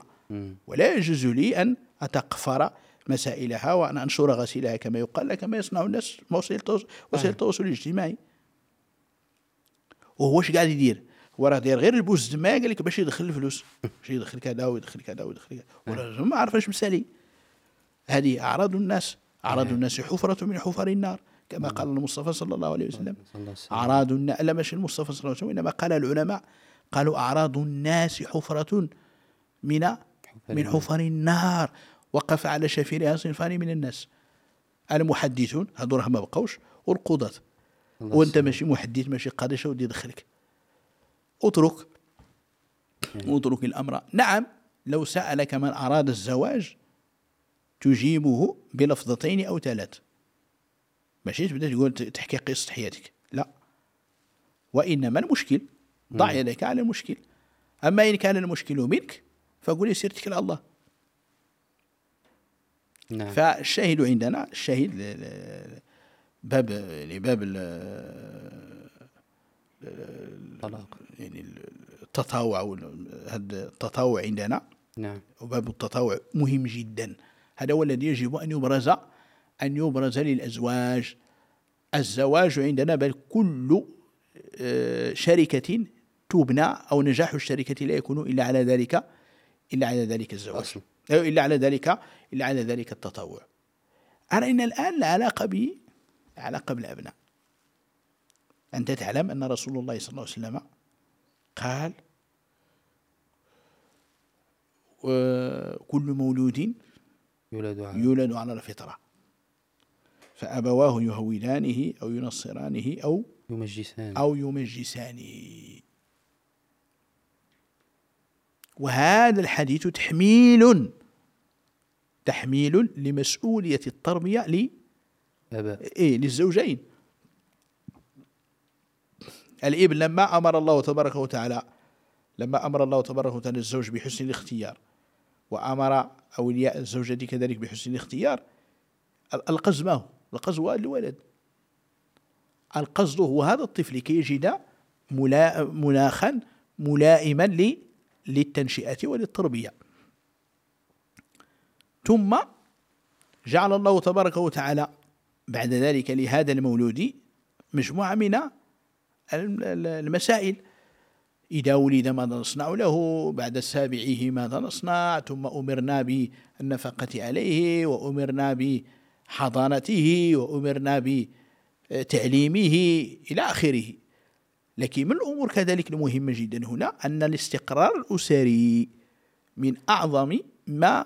ولا يجوز لي أن أتقفر مسائلها وأن أنشر غسيلها كما يقال كما يصنع الناس وسائل التواصل الاجتماعي. وهو اش قاعد يدير؟ هو راه داير غير البوز تما قال لك باش يدخل الفلوس. باش يدخل كذا ويدخل كذا ويدخل كذا. وراه ما عارف اش مسالي. هذه أعراض الناس. أعراض الناس حفرة من حفر النار. كما قال المصطفى صلى الله عليه وسلم. أعراض الناس لا مش المصطفى صلى الله عليه وسلم إنما قال العلماء. قالوا أعراض الناس حفرة من من. حفر النار. وقف على شفيرها صنفان من الناس. المحدثون هذو راه ما بقوش والقضاة وأنت. ماشي محدث ماشي قاضي شو ودي يدخلك. اترك. اترك الأمر. نعم لو سألك من أراد الزواج تجيبه بلفظتين أو ثلاث. ماشي؟ تبدا تقول تحكي قصة حياتك. لا. وإنما المشكل ضع يدك على المشكل. أما إن كان المشكل منك فقل سيرتك إلى الله نعم. فالشاهد عندنا الشاهد باب لباب ال- طلاق يعني التطاوع هذا التطاوع عندنا. نعم. وباب التطاوع مهم جدا. هذا هو الذي يجب أن يبرز أن يبرز للأزواج. الزواج عندنا بل كل آه، شركة تبنى أو نجاح الشركة لا يكون إلا على ذلك إلا على ذلك الزواج. أصل. أو إلا على ذلك إلا على ذلك التطوع. أرى أن الآن العلاقة ب علاقة بالأبناء. أنت تعلم أن رسول الله صلى الله عليه وسلم قال وكل مولود يولد على يولد على الفطرة فأبواه يهودانه أو ينصرانه أو يمجسان أو يمجسانه. وهذا الحديث تحميل تحميل لمسؤولية التربية ل إيه للزوجين. الابن لما أمر الله تبارك وتعالى لما أمر الله تبارك وتعالى الزوج بحسن الاختيار وأمر أولياء الزوجة كذلك بحسن الاختيار ال- القصد ما هو؟ القصد هو الولد القصد هو هذا الطفل كي يجد ملا- مناخا ملائما ل- للتنشئة وللتربية ثم جعل الله تبارك وتعالى بعد ذلك لهذا المولود مجموعة من المسائل. إذا ولد ماذا نصنع له؟ بعد سابعه ماذا نصنع؟ ثم أمرنا بالنفقة عليه وأمرنا بحضانته وأمرنا بتعليمه إلى آخره. لكن من الأمور كذلك المهمة جدا هنا؟ أن الاستقرار الأسري من أعظم ما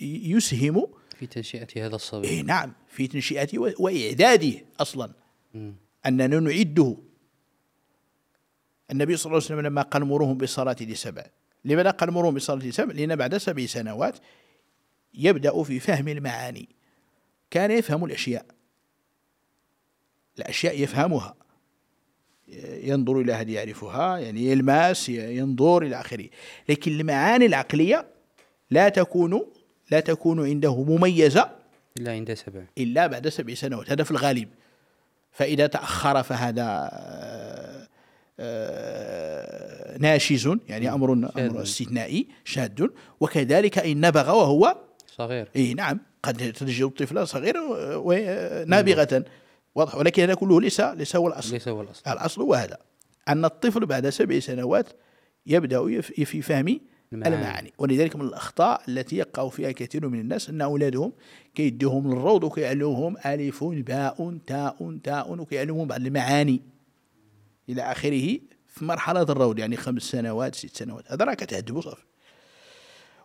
يسهم في تنشئة هذا الصبي. إيه نعم في تنشئته وإعداده أصلا. مم. أننا نعده النبي صلى الله عليه وسلم لما قال مروهم بالصلاة لسبع لماذا قال مروهم بالصلاة لسبع لأن بعد سبع سنوات يبدأ في فهم المعاني. كان يفهم الأشياء. الأشياء يفهمها. ينظر إلى هذه يعرفها يعني يلمس ينظر إلى آخره. لكن المعاني العقلية لا تكون لا تكون عنده مميزة إلا عند سبع. إلا بعد سبع سنوات. هذا في الغالب. فإذا تأخر فهذا ناشز يعني أمر أمر. استثنائي شاذ. وكذلك إن نبغ وهو صغير. إيه نعم. قد تجد الطفل صغيرا ونابغة واضح. ولكن هذا كله ليس ليس هو الأصل. ليس هو الأصل. الأصل هو هذا. أن الطفل بعد سبع سنوات يبدأ في فهم المعاني. المعاني. ولذلك من الأخطاء التي يقع فيها كثير من الناس أن أولادهم كيدوهم للروض وكيعلموهم ألف باء تاء تاء وكيعلموهم بعض المعاني. إلى آخره في مرحلة الروض يعني خمس سنوات ست سنوات. هذا راه كتعذبو صافي.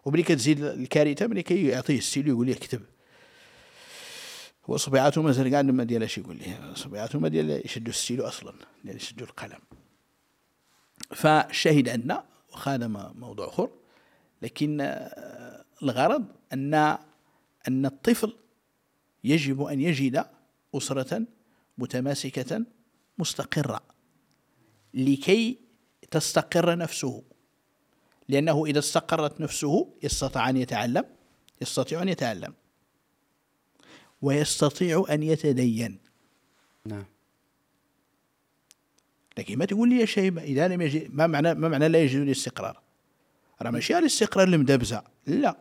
وملي كتزيد الكارثة ملي كيعطيه السيل يقول ليه اكتب. هو صبيعاته مازال كاع ما ديالهاش يقول ليه. صبيعاته ما ديال يشدوا السيلو أصلا ديال يشدوا القلم. فالشاهد عندنا واخا هذا موضوع أخر لكن آه، الغرض أن أن الطفل يجب أن يجد أسرة متماسكة مستقرة. لكي تستقر نفسه. لأنه إذا استقرت نفسه يستطيع أن يتعلم يستطيع أن يتعلم. ويستطيع أن يتدين. نعم. لكن ما تقول لي يا شيبة إذا لم يجد ما معنى ما معنى لا يجد الاستقرار؟ راه ماشي الاستقرار المدبزة. لا.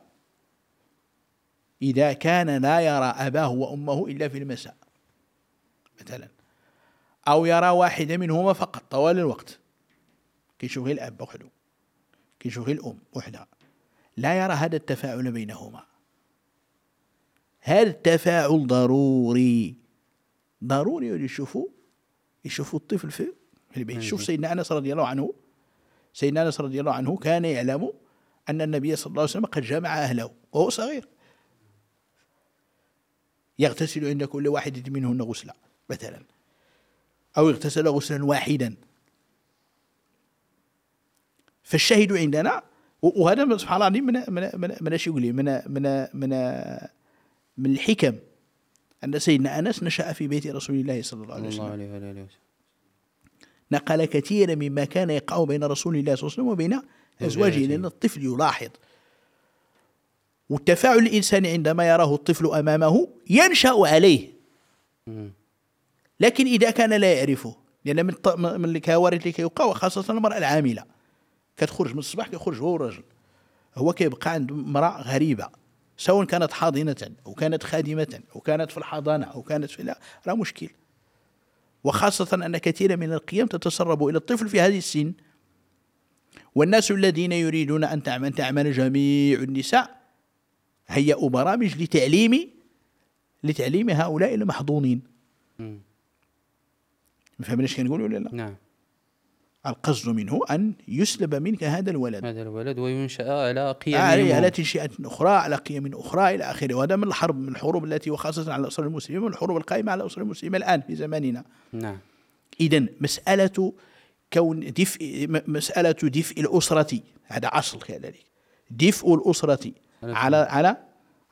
إذا كان لا يرى أباه وأمه إلا في المساء مثلا. أو يرى واحدة منهما فقط طوال الوقت. كيشوف غير الأب وحده. كيشوف غير الأم وحدها. لا يرى هذا التفاعل بينهما. هذا التفاعل ضروري؟ ضروري يشوفوا يشوفوا الطفل في البيت. شوف سيدنا أنس رضي الله عنه سيدنا أنس رضي الله عنه كان يعلم أن النبي صلى الله عليه وسلم قد جمع أهله وهو صغير. يغتسل عند كل واحدة منهن غسلا مثلا. أو اغتسل غسلا واحدا. فالشاهد عندنا وهذا سبحان الله من من من من إيش يقول من من من من الحكم أن سيدنا أنس نشأ في بيت رسول الله صلى الله عليه وسلم. الله عليه وسلم. نقل كثيرا مما كان يقع بين رسول الله صلى الله عليه وسلم وبين أزواجه لأن الطفل يلاحظ. والتفاعل الإنساني عندما يراه الطفل أمامه ينشأ عليه. لكن إذا كان لا يعرفه لأن من من الكوارث اللي كيوقع وخاصة المرأة العاملة. كتخرج من الصباح كيخرج هو الرجل هو كيبقى عند امرأة غريبة سواء كانت حاضنة أو كانت خادمة أو كانت في الحضانة أو كانت في راه مشكل. وخاصة أن كثيرا من القيم تتسرب إلى الطفل في هذه السن. والناس الذين يريدون أن تعمل, تعمل جميع النساء هيئوا برامج لتعليم لتعليم هؤلاء المحظوظين فهمنا إيش كنقول ولا لا؟ نعم. القصد منه أن يسلب منك هذا الولد. هذا الولد وينشأ على قيم على على تنشئة أخرى على قيم أخرى إلى آخره. وهذا من الحرب من الحروب التي وخاصة على الأسر من الحروب القائمة على الأسر المسلمة الآن في زماننا. نعم. إذا مسألة كون دفء مسألة دفء الأسرة هذا أصل كذلك. دفء الأسرة على على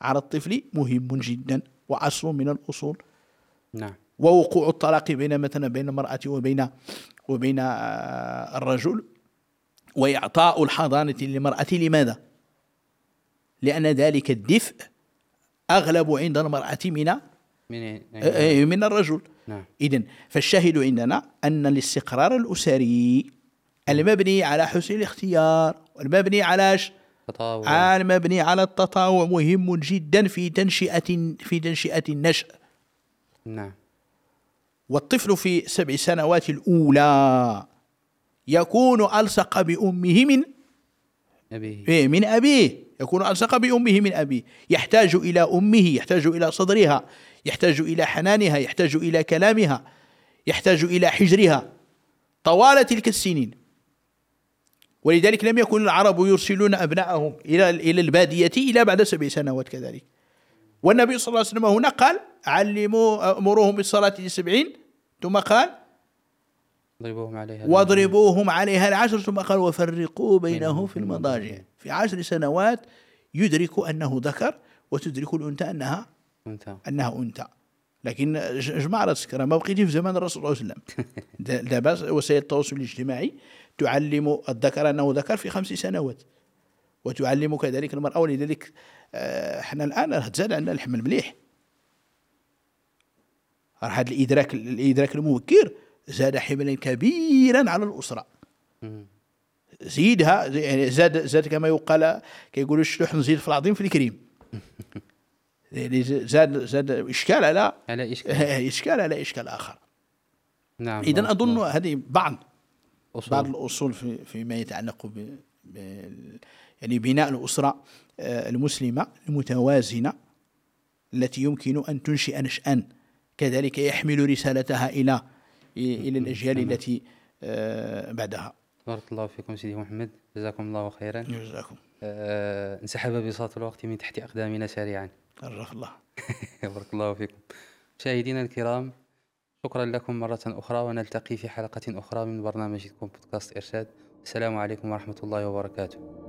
على الطفل مهم جدا وأصل من الأصول. نعم. ووقوع الطلاق بين مثلا بين المرأة وبين وبين آه، الرجل وإعطاء الحضانة للمرأة. لماذا؟ لأن ذلك الدفء أغلب عند المرأة من من, آه، من الرجل. نعم. إذن فالشاهد عندنا أن الاستقرار الأسري المبني على حسن الاختيار والمبني على تطاوع. المبني على التطاوع مهم جدا في تنشئة في تنشئة النشأ. نعم. والطفل في سبع سنوات الأولى يكون ألصق بأمه من أبيه. إيه، من أبيه. يكون ألصق بأمه من أبيه. يحتاج إلى أمه يحتاج إلى صدرها يحتاج إلى حنانها يحتاج إلى كلامها يحتاج إلى حجرها. طوال تلك السنين. ولذلك لم يكن العرب يرسلون أبنائهم إلى إلى البادية إلى بعد سبع سنوات كذلك. والنبي صلى الله عليه وسلم هنا قال علموا أمروهم بالصلاة لسبعين ثم قال واضربوهم عليها واضربوهم عليها العشر ثم قال وفرقوا بينهم في المضاجع. في عشر سنوات يدرك أنه ذكر وتدرك الأنثى أنها أنثى. أنها أنثى. لكن جماعة راسك ما بقيتي في زمان الرسول صلى الله عليه وسلم. دابا وسائل التواصل الاجتماعي تعلم الذكر أنه ذكر في خمس سنوات وتعلم كذلك المرأة ولذلك آه، إحنا الآن تزاد عندنا الحمل مليح. هذا الإدراك الإدراك المبكر زاد حملا كبيرا على الأسرة. زيدها يعني زاد زاد كما يقال كيقولوا الشلوح نزيد في العظيم في الكريم. يعني زاد زاد إشكال على على إشكال. إشكال على إشكال آخر. نعم اذا أظن هذه بعض أصول. بعض الأصول في فيما يتعلق ب يعني بناء الأسرة آه، المسلمة المتوازنة التي يمكن أن تنشئ نشأ كذلك يحمل رسالتها إلى إلى الأجيال التي آه، بعدها. بارك الله فيكم سيدي محمد. جزاكم الله خيرا. جزاكم. أه انسحب بساط الوقت من تحت أقدامنا سريعا. عرف الله. بارك الله فيكم. مشاهدينا الكرام شكرا لكم مرة أخرى ونلتقي في حلقة أخرى من برنامجكم بودكاست إرشاد. السلام عليكم ورحمة الله وبركاته.